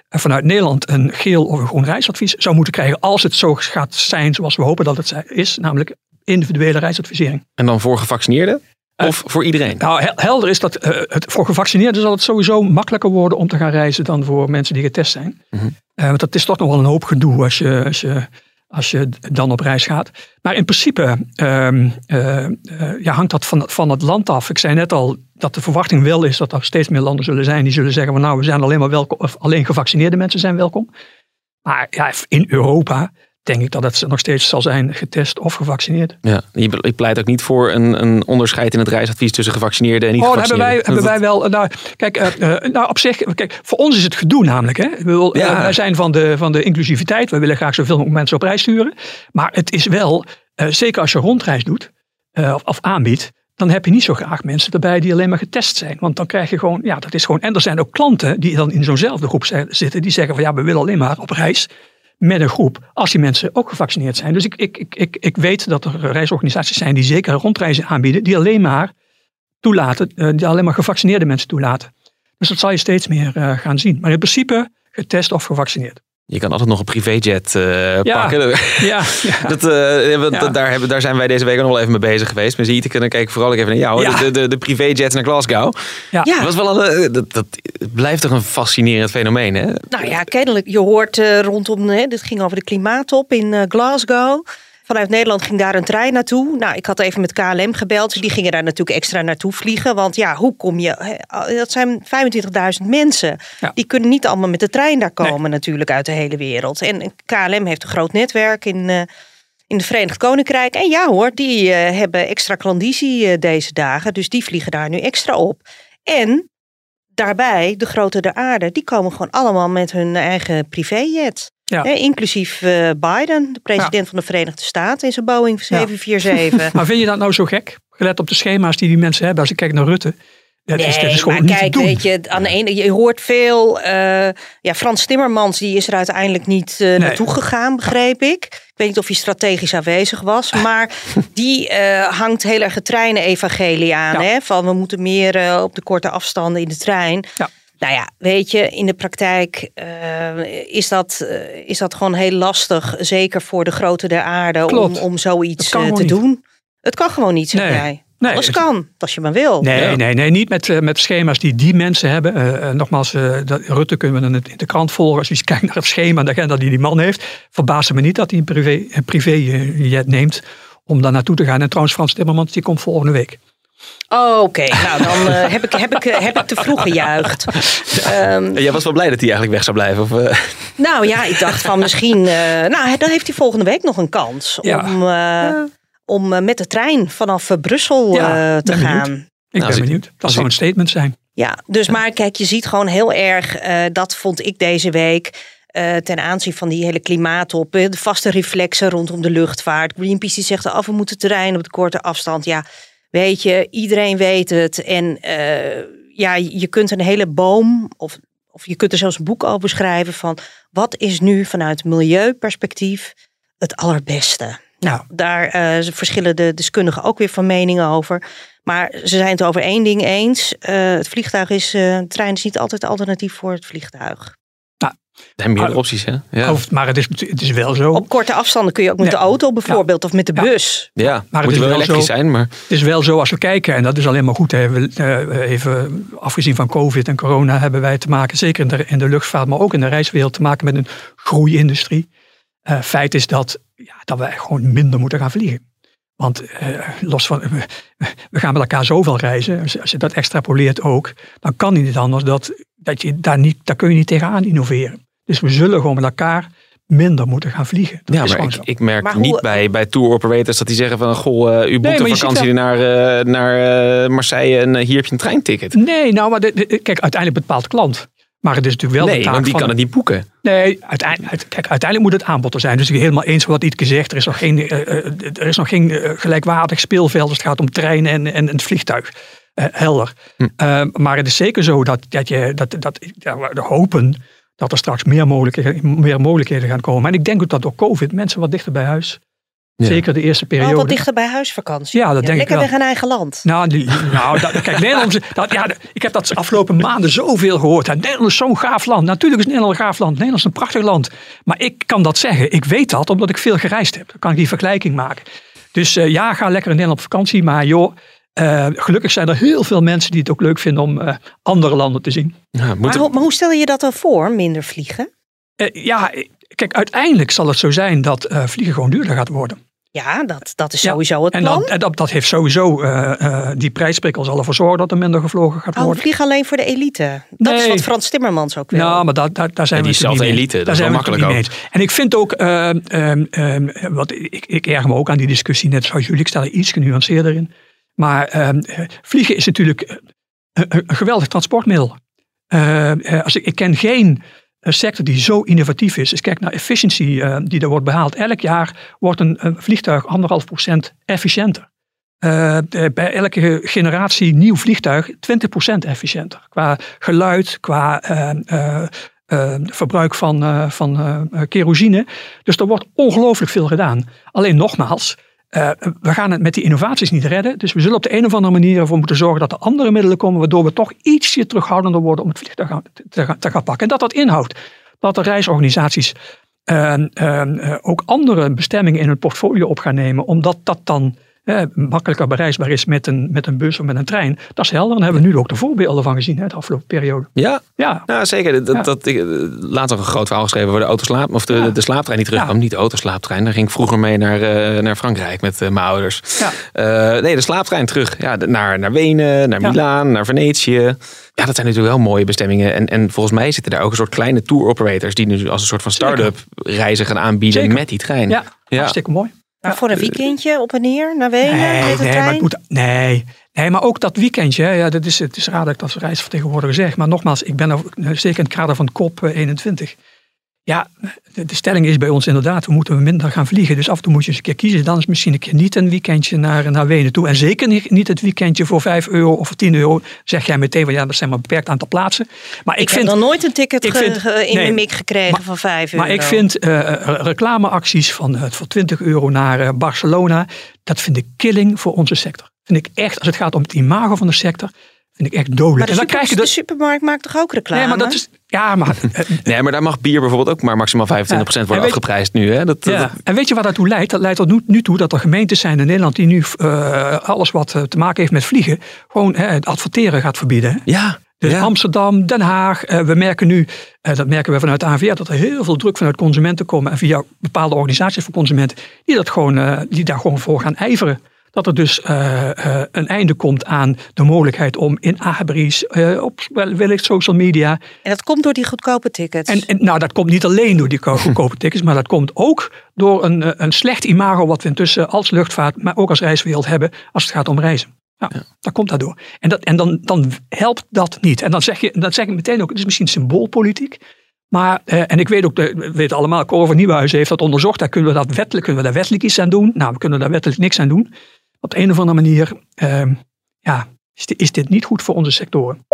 Speaker 4: vanuit Nederland een geel of een groen reisadvies zou moeten krijgen. Als het zo gaat zijn zoals we hopen dat het is. Namelijk individuele reisadvisering.
Speaker 3: En dan voor gevaccineerden? Of voor iedereen?
Speaker 4: Nou, hel- helder is dat eh, het, voor gevaccineerden zal het sowieso makkelijker worden om te gaan reizen dan voor mensen die getest zijn. Eh, want dat is toch nog wel een hoop gedoe als je, als je, als je dan op reis gaat. Maar in principe ehm, eh, eh, ja, hangt dat van, van het land af. Ik zei net al dat de verwachting wel is dat er steeds meer landen zullen zijn die zullen zeggen van nou we zijn alleen maar welkom, of alleen gevaccineerde mensen zijn welkom. Maar ja, in Europa denk ik dat het nog steeds zal zijn getest of gevaccineerd.
Speaker 3: Ja, je je pleit ook niet voor een, een onderscheid in het reisadvies tussen gevaccineerden en niet
Speaker 4: Oh, dat hebben wij,
Speaker 3: gevaccineerden.
Speaker 4: hebben wij wel. Nou, kijk, eh, eh, nou, op zich, kijk, voor ons is het gedoe namelijk. Hè. Ik eh,
Speaker 3: Ja.
Speaker 4: wij zijn van de, van de inclusiviteit. We willen graag zoveel mogelijk mensen op reis sturen. Maar het is wel, eh, zeker als je rondreis doet eh, of, of aanbiedt. Dan heb je niet zo graag mensen erbij die alleen maar getest zijn. Want dan krijg je gewoon, ja, dat is gewoon. En er zijn ook klanten die dan in zo'nzelfde groep zi- zitten. Die zeggen van ja, we willen alleen maar op reis met een groep. Als die mensen ook gevaccineerd zijn. Dus ik, ik, ik, ik, ik weet dat er reisorganisaties zijn die zeker rondreizen aanbieden. Die alleen maar toelaten, eh, die alleen maar gevaccineerde mensen toelaten. Dus dat zal je steeds meer eh, gaan zien. Maar in principe getest of gevaccineerd.
Speaker 3: Je kan altijd nog een privéjet eh,
Speaker 4: Ja.
Speaker 3: pakken.
Speaker 4: Ja, ja.
Speaker 3: Dat, eh,
Speaker 4: Ja.
Speaker 3: daar, hebben, daar zijn wij deze week nog wel even mee bezig geweest. Maar zie je, dan kijk ik vooral ook even naar jou.
Speaker 4: Ja.
Speaker 3: De, de, de privéjets naar Glasgow.
Speaker 4: Ja.
Speaker 5: Ja.
Speaker 3: Dat, was wel een, eh, dat, blijft toch een fascinerend fenomeen, hè?
Speaker 5: Nou ja, kennelijk. Je hoort eh, rondom, hè, dit ging over de klimaattop in eh, Glasgow. Vanuit Nederland ging daar een trein naartoe. Nou, ik had even met KLM gebeld. Die gingen daar natuurlijk extra naartoe vliegen. Want ja, hoe kom je... Dat zijn 25.000 mensen.
Speaker 4: Ja.
Speaker 5: Die kunnen niet allemaal met de trein daar komen natuurlijk uit de hele wereld. En KLM heeft een groot netwerk in, eh, in het Verenigd Koninkrijk. En ja hoor, die eh, hebben extra klandizie eh, deze dagen. Dus die vliegen daar nu extra op. En daarbij, de grote der aarde, die komen gewoon allemaal met hun eigen privéjet.
Speaker 4: Ja.
Speaker 5: Inclusief eh, Biden, de president van de Verenigde Staten, in zijn Boeing
Speaker 4: Ja.
Speaker 5: 747.
Speaker 4: Maar vind je dat nou zo gek? Gelet op de schema's die die mensen hebben. Als ik kijk naar Rutte. Dat, is, dat is
Speaker 5: maar kijk, weet je, aan de ene, je hoort veel. eh, ja, Frans Timmermans die is er uiteindelijk niet eh, naartoe gegaan, begreep ik. Ik weet niet of hij strategisch aanwezig was, maar die hangt heel erg het treinen-evangelie aan.
Speaker 4: Ja.
Speaker 5: Hè? Van we moeten meer op de korte afstanden in de trein.
Speaker 4: Ja.
Speaker 5: Nou ja, weet je, in de praktijk eh, is, dat, eh, is dat gewoon heel lastig. Zeker voor de grootte der aarde om,
Speaker 4: Klopt.
Speaker 5: om zoiets eh, te
Speaker 4: niet.
Speaker 5: doen. Het kan gewoon niet, zeg
Speaker 4: Nee.
Speaker 5: jij.
Speaker 4: Nee,
Speaker 5: Alles
Speaker 4: het-
Speaker 5: kan, als je maar wil.
Speaker 4: Nee,
Speaker 3: Ja.
Speaker 4: nee, nee, niet met, met schema's die die mensen hebben. Nogmaals, eh, dat, Rutte kunnen we in de, in de krant volgen. Als je kijkt naar het schema en de agenda die die man heeft. Verbaast me niet dat hij een privé, privéjet neemt om daar naartoe te gaan. En trouwens, Frans Timmermans die komt volgende week.
Speaker 5: Oh, Oké, nou dan eh, heb, ik, heb, ik, eh, heb ik te vroeg gejuicht. Ehm,
Speaker 3: Jij was wel blij dat hij eigenlijk weg zou blijven. Of, eh,
Speaker 5: nou ja, ik dacht van misschien... eh, nou, dan heeft hij volgende week nog een kans
Speaker 4: Ja.
Speaker 5: om, eh, om met de trein vanaf Brussel
Speaker 4: Ja,
Speaker 5: eh, te
Speaker 4: ben benieuwd.
Speaker 5: gaan.
Speaker 4: Ik
Speaker 3: als
Speaker 4: ben benieuwd. Dat zou een statement zijn.
Speaker 5: Ja, dus maar kijk, je ziet gewoon heel erg, eh, dat vond ik deze week. eh, ten aanzien van die hele klimaattop, eh, de vaste reflexen rondom de luchtvaart. Greenpeace die zegt af, we moeten terrein op de korte afstand. Ja, weet je, iedereen weet het. En eh, ja, je kunt een hele boom, of, of je kunt er zelfs een boek over schrijven van wat is nu vanuit milieuperspectief het allerbeste. Nou, daar eh, verschillen de deskundigen ook weer van meningen over. Maar ze zijn het over één ding eens. Eh, het vliegtuig is, de trein is niet altijd alternatief voor het vliegtuig.
Speaker 3: Er zijn meerdere
Speaker 4: Ah,
Speaker 3: opties, hè? Ja,
Speaker 4: Of- maar het is, het is wel zo.
Speaker 5: Op korte afstanden kun je ook met
Speaker 4: Ja.
Speaker 5: de auto bijvoorbeeld of met de
Speaker 4: Ja.
Speaker 5: bus.
Speaker 3: ja.
Speaker 4: maar het
Speaker 3: moet
Speaker 4: is
Speaker 3: wel elektrisch
Speaker 4: zo-
Speaker 3: zijn, maar
Speaker 4: Het is wel zo als we kijken, en dat is alleen maar goed. Hè, we, eh, even afgezien van COVID en corona hebben wij te maken, zeker in de, in de luchtvaart, maar ook in de reiswereld, te maken met een groeiindustrie. Eh feit is dat, ja, dat we gewoon minder moeten gaan vliegen. Want eh, los van, we, we gaan met elkaar zoveel reizen, als, als je dat extrapoleert ook, dan kan het niet anders dat, dat je daar niet, daar kun je niet tegenaan innoveren. Dus we zullen gewoon met elkaar minder moeten gaan vliegen. Dat
Speaker 3: Ja,
Speaker 4: is
Speaker 3: maar ik, merk
Speaker 5: Maar hoe-
Speaker 3: niet bij, bij tour operators dat die zeggen van... Goh, eh, u boekt een vakantie naar, eh, naar eh, Marseille en hier heb je een treinticket.
Speaker 4: Nee, nou, maar de- de- kijk, uiteindelijk bepaalt de klant. Maar het is natuurlijk wel
Speaker 3: nee,
Speaker 4: de taak
Speaker 3: want die
Speaker 4: van...
Speaker 3: kan het niet boeken.
Speaker 4: Nee, uiteindelijk, kijk, uiteindelijk moet het aanbod er zijn. Dus ik ben helemaal eens met wat Ietke zegt. Er is nog geen, er is nog geen gelijkwaardig speelveld als het gaat om treinen en, en, en het vliegtuig. Eh, helder.
Speaker 3: Hm.
Speaker 4: Eh, maar het is zeker zo dat, dat, je, dat, dat ja, we hopen dat er straks meer mogelijkheden, meer mogelijkheden gaan komen. En ik denk ook dat door COVID mensen wat dichter bij huis.
Speaker 3: Ja.
Speaker 4: Zeker de eerste periode.
Speaker 5: wat dichter bij huisvakantie.
Speaker 4: Ja, dat denk ik
Speaker 5: Lekker
Speaker 4: wel.
Speaker 5: weg in eigen land.
Speaker 4: Nou, die, nou dat, kijk, Nederland, dat, ja, ik heb dat de afgelopen maanden zoveel gehoord. Nederland is zo'n gaaf land. Natuurlijk is Nederland een gaaf land. Nederland is een prachtig land. Maar ik kan dat zeggen. Ik weet dat omdat ik veel gereisd heb. Dan kan ik die vergelijking maken. Dus eh, ja, ga lekker in Nederland op vakantie. Maar joh, eh, gelukkig zijn er heel veel mensen die het ook leuk vinden om eh, andere landen te zien.
Speaker 3: Ja,
Speaker 5: Maar, hoe- maar hoe stel je dat dan voor, minder vliegen?
Speaker 4: Eh, ja, kijk, uiteindelijk zal het zo zijn dat eh, vliegen gewoon duurder gaat worden.
Speaker 5: Ja, dat, dat is
Speaker 4: Ja,
Speaker 5: sowieso het
Speaker 4: En,
Speaker 5: plan.
Speaker 4: dat, en dat, dat heeft sowieso, eh, eh, die prijsprikkel zal ervoor zorgen dat er minder gevlogen gaat
Speaker 5: Oh,
Speaker 4: worden.
Speaker 5: vlieg alleen voor de elite. Dat is wat Frans Timmermans ook wil.
Speaker 4: Ja, maar daar, daar, daar zijn we het niet mee
Speaker 3: elite, dat
Speaker 4: Daar
Speaker 3: is
Speaker 4: zijn
Speaker 3: wel
Speaker 4: we het
Speaker 3: makkelijk
Speaker 4: mee eens. En ik vind ook, ehm, ehm, ehm, wat, ik, ik erger me ook aan die discussie, net zoals jullie, ik sta er iets genuanceerder in. Maar ehm, eh, vliegen is natuurlijk een, geweldig transportmiddel. Ehm, eh, als ik, ik ken geen eh, sector die zo innovatief is. Dus kijk naar efficiëntie eh, die er wordt behaald. Elk jaar wordt een, vliegtuig anderhalf procent efficiënter. Bij elke generatie nieuw vliegtuig 20% efficiënter. Qua geluid, qua eh, verbruik van, van kerosine. Dus er wordt ongelooflijk veel gedaan. Alleen nogmaals, eh, we gaan het met die innovaties niet redden. Dus we zullen op de een of andere manier ervoor moeten zorgen dat er andere middelen komen. Waardoor we toch ietsje terughoudender worden om het vliegtuig te, gaan- te gaan pakken. En dat dat inhoudt dat de reisorganisaties eh, eh, ook andere bestemmingen in hun portfolio op gaan nemen. Omdat dat dan eh, makkelijker bereisbaar is met een, met een bus of met een trein. Dat is helder. En daar hebben we nu ook de voorbeelden van gezien hè, de afgelopen periode.
Speaker 3: Ja,
Speaker 4: Ja,
Speaker 3: nou, zeker. Dat,
Speaker 4: Ja.
Speaker 3: dat, ik, eh, een groot verhaal geschreven over de autoslaap, of de,
Speaker 4: Ja.
Speaker 3: de slaaptrein die terugkwam.
Speaker 4: Ja.
Speaker 3: Niet de autoslaaptrein. Daar ging ik vroeger mee naar, eh, naar Frankrijk met eh, mijn ouders.
Speaker 4: ja.
Speaker 3: Nee, de slaaptrein terug. Ja, naar, naar Wenen, naar. Milaan, naar Venetië. Ja, dat zijn natuurlijk wel mooie bestemmingen. En, en volgens mij zitten daar ook een soort kleine tour operators die nu als een soort van start-up reizen gaan aanbieden
Speaker 4: Zeker.
Speaker 3: met die trein.
Speaker 4: ja,
Speaker 3: Ja.
Speaker 4: hartstikke mooi.
Speaker 5: Maar voor een weekendje op en neer naar Wenen
Speaker 4: Nee,
Speaker 5: met de
Speaker 4: nee, maar,
Speaker 5: trein?
Speaker 4: moet, nee. nee, maar ook dat weekendje. Ja, dat is, het is raar dat ik dat als reisvertegenwoordiger zeg. Maar nogmaals, ik ben er, eh, zeker in het kader van COP21. Ja, de, de stelling is bij ons inderdaad, we moeten minder gaan vliegen. Dus af en toe moet je eens een keer kiezen. Dan is misschien een keer niet een weekendje naar, naar Wenen toe. En zeker niet, het weekendje voor 5 euro of voor 10 euro. Zeg jij meteen, van ja, dat zijn maar een beperkt aantal plaatsen. Maar ik,
Speaker 5: ik
Speaker 4: vind,
Speaker 5: heb nog nooit een ticket
Speaker 4: ik vind-
Speaker 5: in
Speaker 4: nee.
Speaker 5: mijn mik gekregen
Speaker 4: Maar-
Speaker 5: van 5 euro.
Speaker 4: maar ik vind eh, eh, reclameacties van eh, voor 20 euro naar Barcelona, dat vind ik killing voor onze sector. Vind ik echt, als het gaat om het imago van de sector, vind ik echt dodelijk.
Speaker 5: Maar de,
Speaker 4: en dan
Speaker 5: super-
Speaker 4: krijg je
Speaker 5: de
Speaker 4: dus.
Speaker 5: supermarkt maakt toch ook reclame?
Speaker 4: Nee, maar dat is. Ja, maar.
Speaker 3: Nee, maar daar mag bier bijvoorbeeld ook maar maximaal 25%
Speaker 4: Ja. En
Speaker 3: worden
Speaker 4: weet-
Speaker 3: afgeprijsd nu. Hè? Dat,
Speaker 4: ja.
Speaker 3: dat-
Speaker 4: En weet je waar dat toe leidt? Dat leidt tot nu, nu toe dat er gemeentes zijn in Nederland die nu eh, alles wat eh, te maken heeft met vliegen, gewoon het adverteren gaat verbieden. hè.
Speaker 3: ja,
Speaker 4: Dus
Speaker 3: ja.
Speaker 4: Amsterdam, Den Haag. eh, we merken nu, dat merken we vanuit de ANVR, dat er heel veel druk vanuit consumenten komen. En via bepaalde organisaties voor consumenten, die, dat gewoon, die daar gewoon voor gaan ijveren. Dat er dus eh, eh, een einde komt aan de mogelijkheid om in abris, eh, op wel- wellicht social media.
Speaker 5: En dat komt door die goedkope tickets.
Speaker 4: En, en nou, dat komt niet alleen door die ko- goedkope tickets, maar dat komt ook door een, een slecht imago wat we intussen als luchtvaart, maar ook als reiswereld hebben als het gaat om reizen. Ja, dat komt daardoor. En, dat, en dan, dan helpt dat niet. En dan zeg je, dan zeg ik meteen ook, het is misschien symboolpolitiek. Maar, eh, en ik weet ook, de- we weten allemaal, Cor van Nieuwenhuizen heeft dat onderzocht. Daar kunnen we dat wettelijk, kunnen we daar wettelijk iets aan doen. Nou, we kunnen daar wettelijk niks aan doen. Op de een of andere manier, ehm, ja, is dit, is dit niet goed voor onze sectoren.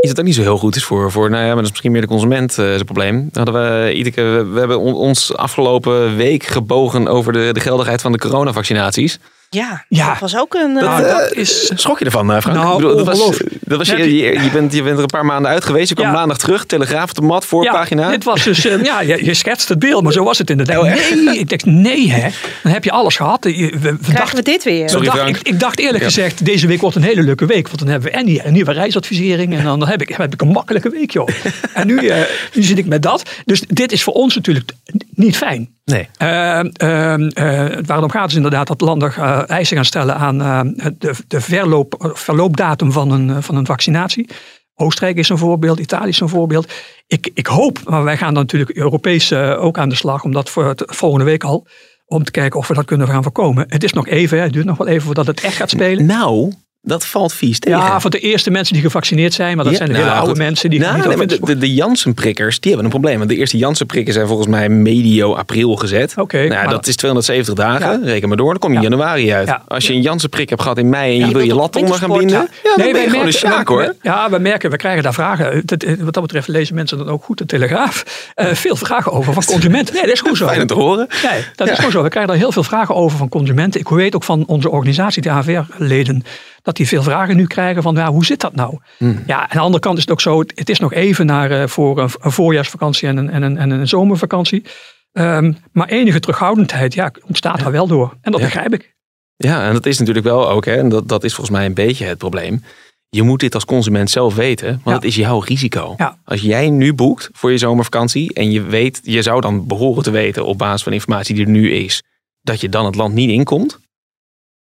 Speaker 3: Is het ook niet zo heel goed is voor, voor nou ja, maar dat is misschien meer de consument eh, zijn probleem. Hadden we, we, we hebben on- ons afgelopen week gebogen over de, de geldigheid van de coronavaccinaties.
Speaker 5: Ja,
Speaker 4: Ja.
Speaker 5: dat was ook een... eh,
Speaker 4: Nou, dat is,
Speaker 3: Schrok je ervan, eh, Frank?
Speaker 4: Nou,
Speaker 3: Ik bedoel, dat was, dat was je,
Speaker 4: je-
Speaker 3: bent, je bent er een paar maanden uit geweest. Je kwam
Speaker 4: Ja.
Speaker 3: maandag terug, Telegraaf op de mat, voorpagina.
Speaker 4: dit was dus, eh, ja, je, je schetst het beeld, maar zo was het inderdaad. nee, ik dacht, nee hè, dan heb je alles gehad. Je- We, we
Speaker 5: krijgen
Speaker 4: dachten,
Speaker 5: we dit weer?
Speaker 3: Sorry,
Speaker 4: ik, dacht, ik, ik dacht eerlijk
Speaker 3: Ja.
Speaker 4: gezegd, deze week wordt een hele leuke week. Want dan hebben we en die, een nieuwe reisadvisering. En dan heb ik, heb ik een makkelijke week, joh. En nu, eh, nu zit ik met dat. Dus dit is voor ons natuurlijk niet fijn.
Speaker 3: Nee.
Speaker 4: Uh, uh, uh, waarom gaat is inderdaad dat landen uh, eisen gaan stellen aan uh, de, de verloop, verloopdatum van een, uh, van een vaccinatie. Oostenrijk is een voorbeeld, Italië is een voorbeeld. Ik, ik hoop, maar wij gaan dan natuurlijk Europees ook aan de slag, omdat voor het, volgende week al, om te kijken of we dat kunnen gaan voorkomen. Het is nog even, hè, het duurt nog wel even voordat het echt gaat spelen.
Speaker 3: Nou, dat valt vies tegen.
Speaker 4: Ja, voor de eerste mensen die gevaccineerd zijn, maar dat
Speaker 3: Ja,
Speaker 4: zijn de
Speaker 3: nou,
Speaker 4: hele oude
Speaker 3: goed.
Speaker 4: mensen. Die
Speaker 3: nou,
Speaker 4: niet
Speaker 3: nee, de, de, de Janssen-prikkers, die hebben een probleem. Want de eerste Janssen-prikken zijn volgens mij medio april gezet.
Speaker 4: Oké,
Speaker 3: nou, dat is 270 dagen.
Speaker 4: Ja.
Speaker 3: Reken maar door, dan kom je in
Speaker 4: Ja.
Speaker 3: januari uit.
Speaker 4: Ja.
Speaker 3: Als je een Janssen-prik hebt gehad in mei en je wil je lat onder gaan binden. Ja,
Speaker 4: Nee,
Speaker 3: ben je
Speaker 4: wij merken-
Speaker 3: sjaak hoor.
Speaker 4: Ja, we merken, we krijgen daar vragen. Dat- Wat dat betreft lezen mensen dan ook goed de Telegraaf. Eh, veel vragen over van consumenten. Nee, dat is goed zo.
Speaker 3: Fijn om te horen.
Speaker 4: Nee, dat is gewoon zo. We krijgen daar heel veel vragen over van consumenten. Ik weet ook van onze organisatie, de AVR-leden, dat die veel vragen nu krijgen van ja, hoe zit dat nou?
Speaker 3: Hmm.
Speaker 4: Ja, aan de andere kant is het ook zo, het is nog even naar, eh, voor een, een voorjaarsvakantie en een, en een, en een zomervakantie. Ehm, maar enige terughoudendheid ja, ontstaat daar wel door. En dat
Speaker 3: Ja.
Speaker 4: begrijp ik.
Speaker 3: Ja, en dat is natuurlijk wel ook, hè, en dat, dat is volgens mij een beetje het probleem. Je moet dit als consument zelf weten, want
Speaker 4: Ja.
Speaker 3: het is jouw risico.
Speaker 4: Ja.
Speaker 3: Als jij nu boekt voor je zomervakantie en je weet, je zou dan behoren te weten op basis van informatie die er nu is, dat je dan het land niet inkomt,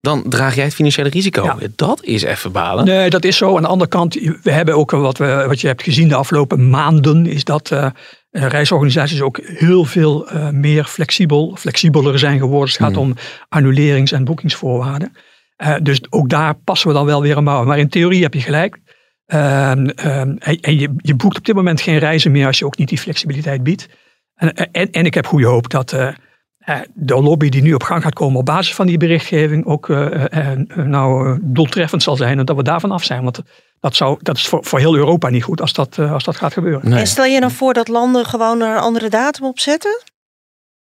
Speaker 3: dan draag jij het financiële risico.
Speaker 4: Ja.
Speaker 3: Dat is even balen.
Speaker 4: Nee, dat is zo. Aan de andere kant, we hebben ook wat, we, wat je hebt gezien de afgelopen maanden, is dat eh, eh, reisorganisaties ook heel veel eh, meer flexibel, flexibeler zijn geworden. als Het gaat om annulerings- en boekingsvoorwaarden. Dus ook daar passen we dan wel weer aan bouwen. Maar in theorie heb je gelijk. Ehm, ehm, en en je, je boekt op dit moment geen reizen meer als je ook niet die flexibiliteit biedt. En, en, en ik heb goede hoop dat de lobby die nu op gang gaat komen op basis van die berichtgeving ook eh, eh, eh, nou, eh, doeltreffend zal zijn en dat we daarvan af zijn. Want dat, zou, dat is voor, voor heel Europa niet goed als dat, eh, als dat gaat gebeuren.
Speaker 3: Nee.
Speaker 5: En stel je dan voor dat landen gewoon er een andere datum op zetten?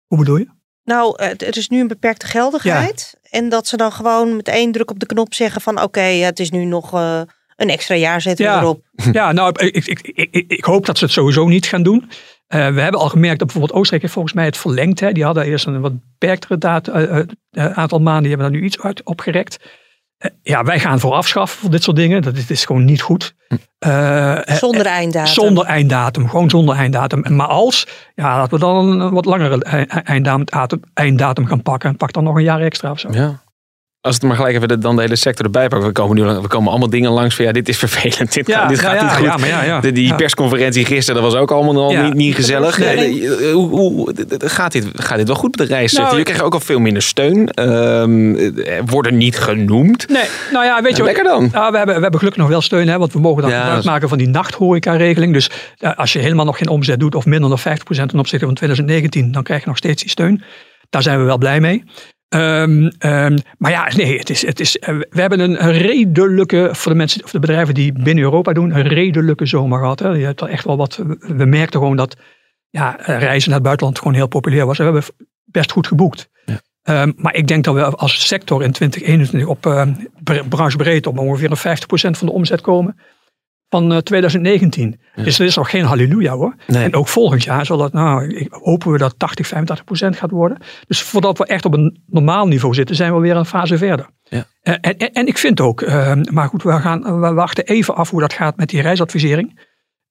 Speaker 4: Hoe bedoel je?
Speaker 5: Nou, eh, er is nu een beperkte geldigheid. En dat ze dan gewoon met één druk op de knop zeggen van... oké, het is nu nog eh, een extra jaar zetten we
Speaker 4: Ja.
Speaker 5: erop.
Speaker 4: Ja, nou, ik, ik, ik, ik, hoop dat ze het sowieso niet gaan doen. Eh, we hebben al gemerkt dat bijvoorbeeld Oostenrijk heeft volgens mij het verlengd. Hè. Die hadden eerst een wat beperktere daad, eh, eh, aantal maanden. Die hebben daar nu iets uit opgerekt. Ja, wij gaan voor afschaffen voor dit soort dingen. Dat is, gewoon niet goed.
Speaker 5: Zonder einddatum.
Speaker 4: Zonder einddatum, gewoon zonder einddatum. Maar als, ja, dat we dan een wat langere einddatum, einddatum gaan pakken. En pak dan nog een jaar extra of zo.
Speaker 3: Ja. Als het maar gelijk even dan de hele sector erbij pakken. We komen, nu, we komen allemaal dingen langs van ja, dit is vervelend. Dit,
Speaker 4: Ja,
Speaker 3: gaat, dit gaat
Speaker 4: ja,
Speaker 3: niet goed. De, die persconferentie gisteren, dat was ook allemaal al niet, niet gezellig.
Speaker 4: Nee.
Speaker 3: Hoe, hoe, gaat, dit, gaat dit wel goed met de reissector?
Speaker 4: Nou,
Speaker 3: je krijgt ook al veel minder steun. Ehm, eh, worden niet genoemd.
Speaker 4: Nee, nou ja, weet je
Speaker 3: lekker dan.
Speaker 4: We, hebben, we hebben gelukkig nog wel steun, hè, want we mogen dan gebruik maken van die nachthoreca-regeling. Dus als je helemaal nog geen omzet doet of minder dan 50% ten opzichte van 2019, dan krijg je nog steeds die steun. Daar zijn we wel blij mee. Ehm, ehm, maar ja, nee, het is, het is, eh, we hebben een redelijke, voor de mensen of de bedrijven die binnen Europa doen, een redelijke zomer gehad. Hè. Je hebt er echt wel wat, we- merkten gewoon dat ja, eh, reizen naar het buitenland gewoon heel populair was. We hebben best goed geboekt. Ehm, maar ik denk dat we als sector in 2021 op uh, branchebreed op ongeveer een 50% van de omzet komen van eh, 2019. Dus dat is nog geen halleluja hoor.
Speaker 3: Nee.
Speaker 4: En ook volgend jaar zal dat, nou, hopen we dat 80, 85% gaat worden. Dus voordat we echt op een normaal niveau zitten, zijn we weer een fase verder.
Speaker 3: Ja.
Speaker 4: Eh, En, en, en ik vind ook, ehm, maar goed, we, gaan, we wachten even af hoe dat gaat met die reisadvisering.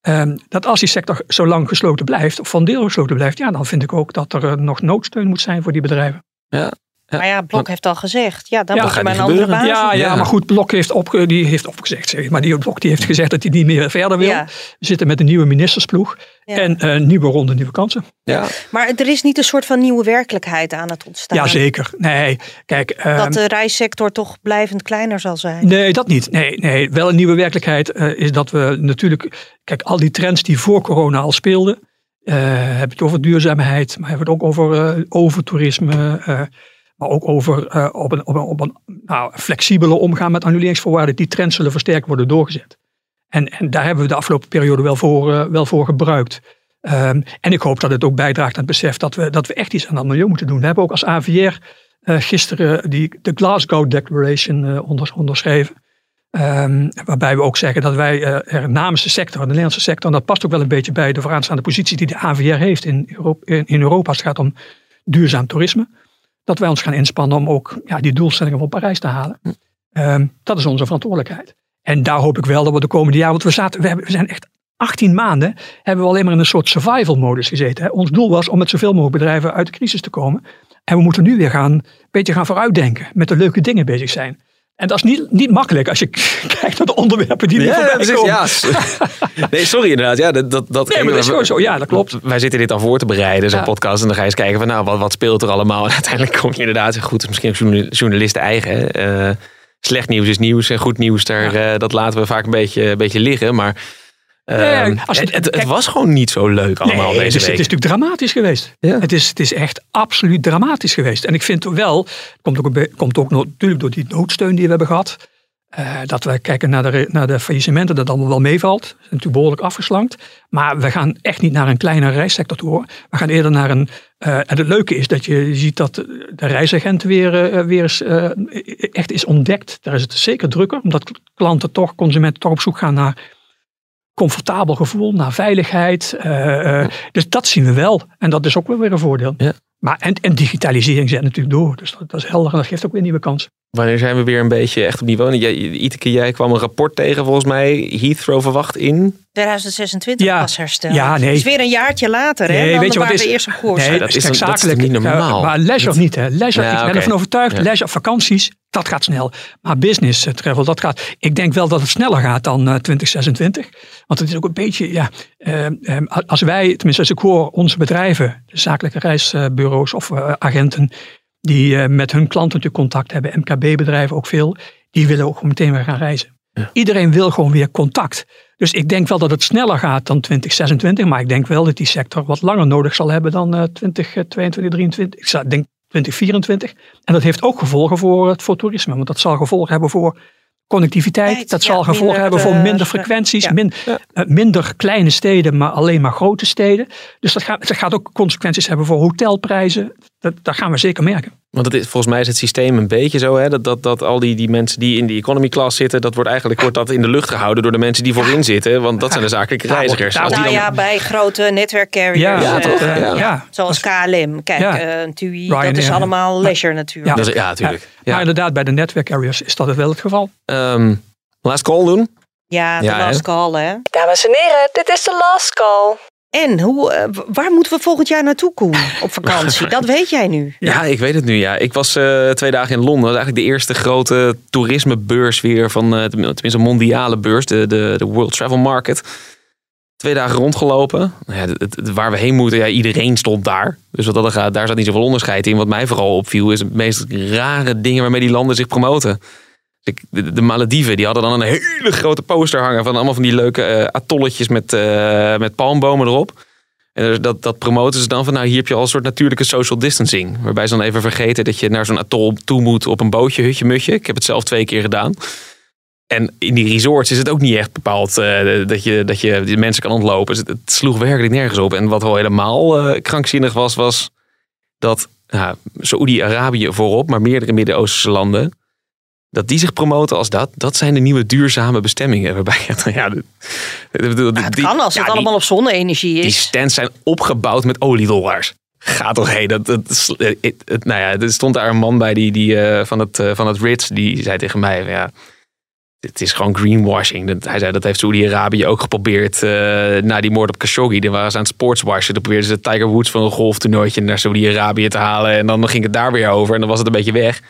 Speaker 4: Ehm, dat als die sector zo lang gesloten blijft, of van deel gesloten blijft, ja, dan vind ik ook dat er eh, nog noodsteun moet zijn voor die bedrijven.
Speaker 3: Ja.
Speaker 5: Maar ja, Blok heeft al gezegd. Ja, dan
Speaker 4: Ja,
Speaker 5: moet je maar een andere baas
Speaker 4: Ja, ja,
Speaker 3: Ja.
Speaker 4: maar goed, Blok heeft, op, die heeft opgezegd. Zeg maar die Blok die heeft gezegd dat hij niet meer verder wil.
Speaker 5: Ja.
Speaker 4: We zitten met een nieuwe ministersploeg.
Speaker 5: Ja.
Speaker 4: En eh, nieuwe ronde, nieuwe kansen.
Speaker 3: Ja.
Speaker 5: Maar er is niet een soort van nieuwe werkelijkheid aan het ontstaan.
Speaker 4: Ja, zeker. Nee, kijk. ehm,
Speaker 5: Dat de reissector toch blijvend kleiner zal zijn.
Speaker 4: Nee, dat niet. Nee, nee. Wel een nieuwe werkelijkheid eh, is dat we natuurlijk. Kijk, al die trends die voor corona al speelden. eh hebben het over duurzaamheid, maar hebben het ook over eh, overtoerisme. Maar ook over eh, op een, op een, op een nou, flexibele omgaan met annuleringsvoorwaarden. Die trends zullen versterkt worden doorgezet. En, en daar hebben we de afgelopen periode wel voor, eh, wel voor gebruikt. Ehm, en ik hoop dat het ook bijdraagt aan het besef dat we, dat we echt iets aan het milieu moeten doen. We hebben ook als AVR eh, gisteren die, de Glasgow Declaration onders- onderschreven. Ehm, waarbij we ook zeggen dat wij er namens de sector, de Nederlandse sector, en dat past ook wel een beetje bij de vooraanstaande positie die de AVR heeft in Europa, in Europa als het gaat om duurzaam toerisme, dat wij ons gaan inspannen om ook ja, die doelstellingen van Parijs te halen. Ehm, dat is onze verantwoordelijkheid. En daar hoop ik wel dat we de komende jaren, want we, zaten, we, hebben, we zijn echt 18 maanden, hebben we alleen maar in een soort survival modus gezeten. Hè. Ons doel was om met zoveel mogelijk bedrijven uit de crisis te komen. En we moeten nu weer gaan, een beetje gaan vooruitdenken, met de leuke dingen bezig zijn. En dat is niet, niet makkelijk als je kijkt naar de onderwerpen die er
Speaker 3: Ja,
Speaker 4: voorbij
Speaker 3: precies,
Speaker 4: komen.
Speaker 3: ja. s- Nee, sorry inderdaad. Ja, dat, dat, dat
Speaker 4: Nee, maar dat is gewoon zo. Ja, dat klopt.
Speaker 3: Wij zitten dit al voor te bereiden, zo'n
Speaker 4: Ja.
Speaker 3: podcast. En dan ga je eens kijken van, nou, wat, wat speelt er allemaal? En uiteindelijk kom je inderdaad, goed, is misschien ook journal- journalisten eigen. Eh, slecht nieuws is nieuws en goed nieuws, daar, eh, dat laten we vaak een beetje, een beetje liggen. Maar ehm,
Speaker 4: als
Speaker 3: het, het, het was gewoon niet zo leuk allemaal
Speaker 4: Nee,
Speaker 3: deze
Speaker 4: het is,
Speaker 3: week.
Speaker 4: het is natuurlijk dramatisch geweest.
Speaker 3: Ja.
Speaker 4: Het, is, het is echt absoluut dramatisch geweest. En ik vind wel, het komt ook, komt ook natuurlijk door die noodsteun die we hebben gehad. eh, dat we kijken naar de, naar de faillissementen, dat allemaal wel meevalt. Dat is natuurlijk behoorlijk afgeslankt. Maar we gaan echt niet naar een kleine reissector toe. hoor. We gaan eerder naar een. eh, en het leuke is dat je ziet dat de reisagent weer, eh, weer eens eh, echt is ontdekt. Daar is het zeker drukker, omdat klanten toch, consumenten toch op zoek gaan naar comfortabel gevoel, naar veiligheid. eh, eh, dus dat zien we wel. En dat is ook wel weer een voordeel.
Speaker 3: Ja.
Speaker 4: Maar, en, en digitalisering zet natuurlijk door. Dus dat, dat is helder en dat geeft ook weer nieuwe kansen.
Speaker 3: Wanneer zijn we weer een beetje echt op niveau? Jij, Iteke, jij kwam een rapport tegen volgens mij. Heathrow verwacht in.
Speaker 5: 2026
Speaker 4: Ja.
Speaker 5: pas herstel.
Speaker 4: Ja, nee.
Speaker 5: Het is weer een jaartje later, hè? Dan
Speaker 4: weet je wat
Speaker 5: waar
Speaker 4: is-
Speaker 5: we eerst op koers.
Speaker 4: Nee,
Speaker 3: dat
Speaker 4: dat
Speaker 3: is dat niet normaal?
Speaker 4: maar leisure niet. Hè. Leisure,
Speaker 3: Ja,
Speaker 4: ik ben ervan overtuigd.
Speaker 3: Ja.
Speaker 4: Leisure, vakanties, dat gaat snel. Maar business eh, travel, dat gaat. Ik denk wel dat het sneller gaat dan eh, 2026. Want het is ook een beetje, ja. eh, eh, als wij, tenminste als ik hoor, onze bedrijven, de zakelijke reisbureaus of eh, agenten, die eh, met hun klanten contact hebben, MKB-bedrijven ook veel, die willen ook gewoon meteen weer gaan reizen. Iedereen wil gewoon weer contact. Dus ik denk wel dat het sneller gaat dan 2026. Maar ik denk wel dat die sector wat langer nodig zal hebben dan eh 2022, 2023. Ik zou- denk 2024. En dat heeft ook gevolgen voor, het voor toerisme. Want dat zal gevolgen hebben voor connectiviteit. Dat
Speaker 5: ja,
Speaker 4: zal gevolgen
Speaker 5: minder,
Speaker 4: hebben voor
Speaker 5: eh,
Speaker 4: minder frequenties.
Speaker 5: Ja.
Speaker 4: min- eh, minder kleine steden, maar alleen maar grote steden. Dus dat gaat, dat gaat ook consequenties hebben voor hotelprijzen. Dat, dat gaan we zeker merken.
Speaker 3: Want het is, volgens mij is het systeem een beetje zo, hè, dat, dat, dat al die, die mensen die in die economy class zitten, dat wordt eigenlijk wordt dat in de lucht gehouden door de mensen die voorin zitten. Want dat zijn de zakelijke reizigers.
Speaker 4: daar
Speaker 3: Als die
Speaker 5: Nou
Speaker 3: dan-
Speaker 5: ja, bij grote netwerkcarriers.
Speaker 4: Ja,
Speaker 5: eh,
Speaker 4: eh,
Speaker 3: ja.
Speaker 4: ja.
Speaker 5: Zoals KLM. Kijk,
Speaker 4: Ja.
Speaker 5: TUI, dat is allemaal leisure natuurlijk.
Speaker 4: Ja.
Speaker 3: Dat is- ja, natuurlijk.
Speaker 4: Maar
Speaker 3: Ja.
Speaker 4: inderdaad, bij de netwerkareas is dat wel het geval.
Speaker 3: Ehm, last call doen.
Speaker 5: Ja, de
Speaker 3: Ja, hè?
Speaker 5: last call, hè.
Speaker 6: Dames en heren, dit is de last call.
Speaker 5: En hoe, eh, waar moeten we volgend jaar naartoe, Koen? Op vakantie? Dat weet jij nu.
Speaker 3: Ja. ik weet het nu. Ja. Ik was eh, twee dagen in Londen. Dat was eigenlijk de eerste grote toerismebeurs weer van, eh, tenminste een mondiale beurs, de, de, de World Travel Market. Twee dagen rondgelopen. Nou ja, het, het- waar we heen moeten, ja, iedereen stond daar. Dus wat dat er gaat, daar zat niet zoveel onderscheid in. Wat mij vooral opviel, is de meest rare dingen waarmee die landen zich promoten. De, de Malediven, die hadden dan een hele grote poster hangen van allemaal van die leuke eh, atolletjes met, eh, met palmbomen erop. En dus dat, dat promoten ze dan van, nou hier heb je al een soort natuurlijke social distancing. Waarbij ze dan even vergeten dat je naar zo'n atol toe moet op een bootje, hutje, mutje. Ik heb het zelf twee keer gedaan. En in die resorts is het ook niet echt bepaald eh, dat, je, dat je die mensen kan ontlopen. Dus het, sloeg werkelijk nergens op. En wat wel helemaal krankzinnig was, was dat ja, Saoedi-Arabië voorop, maar meerdere Midden-Oosterse landen, dat die zich promoten als dat, dat zijn de nieuwe duurzame bestemmingen. Waarbij ja, de, de- de-
Speaker 5: Ja, het
Speaker 3: die-
Speaker 5: kan als
Speaker 3: ja,
Speaker 5: het
Speaker 3: die-
Speaker 5: allemaal op zonne-energie
Speaker 3: die
Speaker 5: is.
Speaker 3: stands zijn opgebouwd met oliedollars. Ga toch heen. Dat, eh, het, het- nou ja, er stond daar een man bij die, die, eh, van, het, eh, van het Ritz. Die zei tegen mij, ja, het is gewoon greenwashing. Dat, hij zei, dat heeft Saoedi-Arabië ook geprobeerd na die moord op Khashoggi. Dan waren ze aan het sportswashen. Dan probeerden ze Tiger Woods van een golftoernooitje naar Saoedi-Arabië te halen. En dan ging het daar weer over. En dan was het een beetje weg.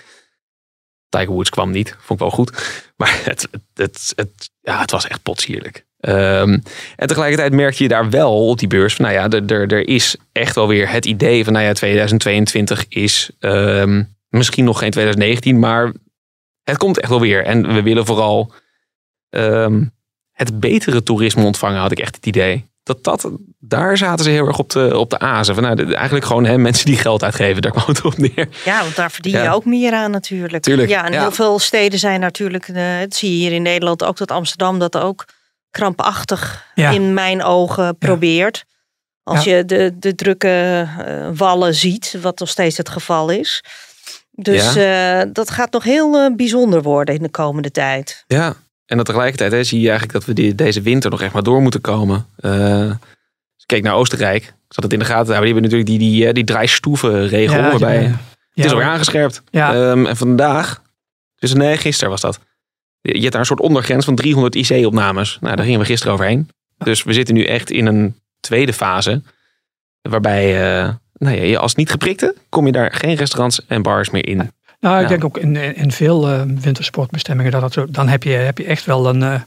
Speaker 3: Tiger Woods kwam niet. Vond ik wel goed. Maar het, het, het, ja, het was echt potsierlijk. Ehm, en tegelijkertijd merk je daar wel op die beurs van, nou ja, er is echt wel weer het idee van, nou ja, 2022 is ehm, misschien nog geen 2019, maar het komt echt wel weer. En we willen vooral ehm, het betere toerisme ontvangen, had ik echt het idee. Dat, dat, daar zaten ze heel erg op de, op de azen. Van, nou, de- eigenlijk gewoon hè, mensen die geld uitgeven, daar kwam het op neer.
Speaker 5: Ja, want daar verdien je
Speaker 3: Ja.
Speaker 5: ook meer aan natuurlijk.
Speaker 3: Tuurlijk,
Speaker 5: Ja, en
Speaker 3: ja.
Speaker 5: heel veel steden zijn natuurlijk, eh, dat zie je hier in Nederland ook, dat Amsterdam dat ook krampachtig
Speaker 4: Ja.
Speaker 5: in mijn ogen probeert. Als
Speaker 4: Ja.
Speaker 5: je de, de drukke eh, wallen ziet, wat nog steeds het geval is. Dus eh, dat gaat nog heel bijzonder worden in de komende tijd.
Speaker 3: Ja, en dan tegelijkertijd hè, zie je eigenlijk dat we die, deze winter nog echt maar door moeten komen. Eh, als ik keek naar Oostenrijk, ik zat het in de gaten te houden. Die hebben natuurlijk die, die, eh, die draaistoevenregel
Speaker 4: Ja,
Speaker 3: waarbij...
Speaker 4: ja,
Speaker 3: Het is alweer aangescherpt. Ehm, en vandaag, dus nee, gisteren was dat. Je hebt daar een soort ondergrens van 300 IC-opnames. Nou, daar gingen we gisteren overheen. Dus we zitten nu echt in een tweede fase. Waarbij, eh, nou ja, je als niet geprikte, kom je daar geen restaurants en bars meer in.
Speaker 4: Nou, ik
Speaker 3: Ja.
Speaker 4: denk ook in, in veel eh, wintersportbestemmingen dat dat zo, dan heb je, heb je echt wel een, eh,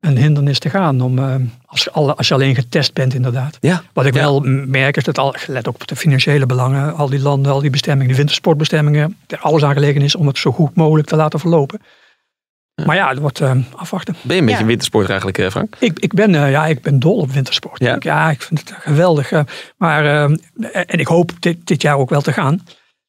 Speaker 4: een hindernis te gaan om eh, als, alle- als je alleen getest bent inderdaad.
Speaker 3: Ja.
Speaker 4: Wat ik
Speaker 3: Ja.
Speaker 4: wel merk is dat al, let ook op de financiële belangen, al die landen, al die bestemmingen, de wintersportbestemmingen, er alles aan gelegen is om het zo goed mogelijk te laten verlopen. Maar ja, het wordt eh, afwachten.
Speaker 3: Ben je een beetje
Speaker 5: Ja.
Speaker 3: wintersport eigenlijk, eh, Frank?
Speaker 4: Ik, ik, ben, eh, ja, ik ben dol op wintersport.
Speaker 3: Ja?
Speaker 4: Ik, ja, ik vind het geweldig. maar, en ik hoop dit, dit jaar ook wel te gaan.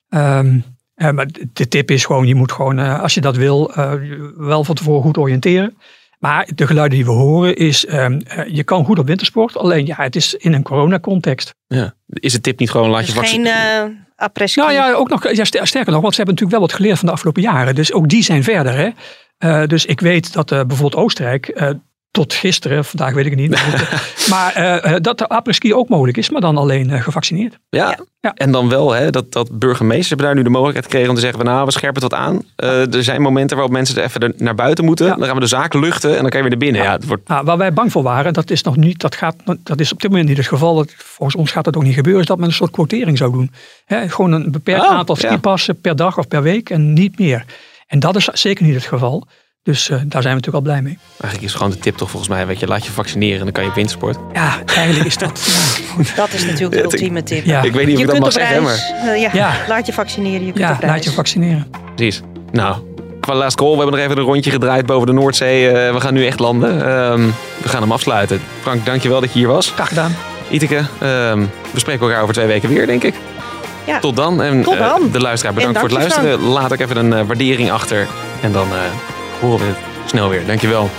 Speaker 4: Ehm, eh, maar de tip is gewoon, je moet gewoon, eh, als je dat wil, eh, je wel van tevoren goed oriënteren. Maar de geluiden die we horen is, ehm, eh, je kan goed op wintersport. Alleen ja, het is in een coronacontext.
Speaker 3: Ja. Is de tip niet gewoon laat je
Speaker 5: Dus geen
Speaker 3: vaccin-
Speaker 5: eh après-ski.
Speaker 4: Nou ja, ook nog, ja, ster- sterker nog, want ze hebben natuurlijk wel wat geleerd van de afgelopen jaren. Dus ook die zijn verder. Hè? Eh, dus ik weet dat eh, bijvoorbeeld Oostenrijk eh, tot gisteren, vandaag weet ik het niet, maar, eh, eh, dat de après-ski ook mogelijk is, maar dan alleen eh, gevaccineerd.
Speaker 3: Ja.
Speaker 4: Ja.
Speaker 3: En dan wel hè, dat, dat burgemeesters hebben daar nu de mogelijkheid gekregen om te zeggen: van, nou, we scherpen het wat aan. Eh, er zijn momenten waarop mensen er even naar buiten moeten.
Speaker 4: Ja.
Speaker 3: Dan gaan we de zaak luchten en dan kan je weer naar binnen. Ja. het wordt,
Speaker 4: Nou, waar wij bang voor waren, dat is nog niet, dat, gaat, dat is op dit moment niet het geval. Dat, volgens ons gaat dat ook niet gebeuren, is dat men een soort quotering zou doen. Hè, gewoon een beperkt
Speaker 3: Oh,
Speaker 4: aantal
Speaker 3: ja.
Speaker 4: skipassen per dag of per week en niet meer. En dat is zeker niet het geval. Dus eh, daar zijn we natuurlijk al blij mee.
Speaker 3: eigenlijk is gewoon de tip toch volgens mij: weet je, laat je vaccineren en dan kan je wintersport.
Speaker 4: Ja, eigenlijk is dat. ja.
Speaker 5: Dat is natuurlijk de ultieme tip.
Speaker 4: Ja.
Speaker 3: Ik weet niet of
Speaker 5: je
Speaker 3: ik dat
Speaker 5: kunt
Speaker 3: mag zeggen,
Speaker 5: reis.
Speaker 3: maar
Speaker 5: eh, ja,
Speaker 4: Ja.
Speaker 5: laat je vaccineren. Je kunt
Speaker 4: Ja, laat je vaccineren.
Speaker 3: precies. Nou, qua last call, we hebben nog even een rondje gedraaid boven de Noordzee. Eh, we gaan nu echt landen. Ehm, we gaan hem afsluiten. Frank, dankjewel dat je hier was.
Speaker 4: Graag gedaan.
Speaker 3: Iteke, ehm, we spreken elkaar over twee weken weer, denk ik.
Speaker 5: Ja.
Speaker 3: Tot dan. En
Speaker 5: Tot dan.
Speaker 3: de luisteraar, bedankt voor het luisteren. Laat ook even een waardering achter. En dan eh, horen we snel weer. Dankjewel.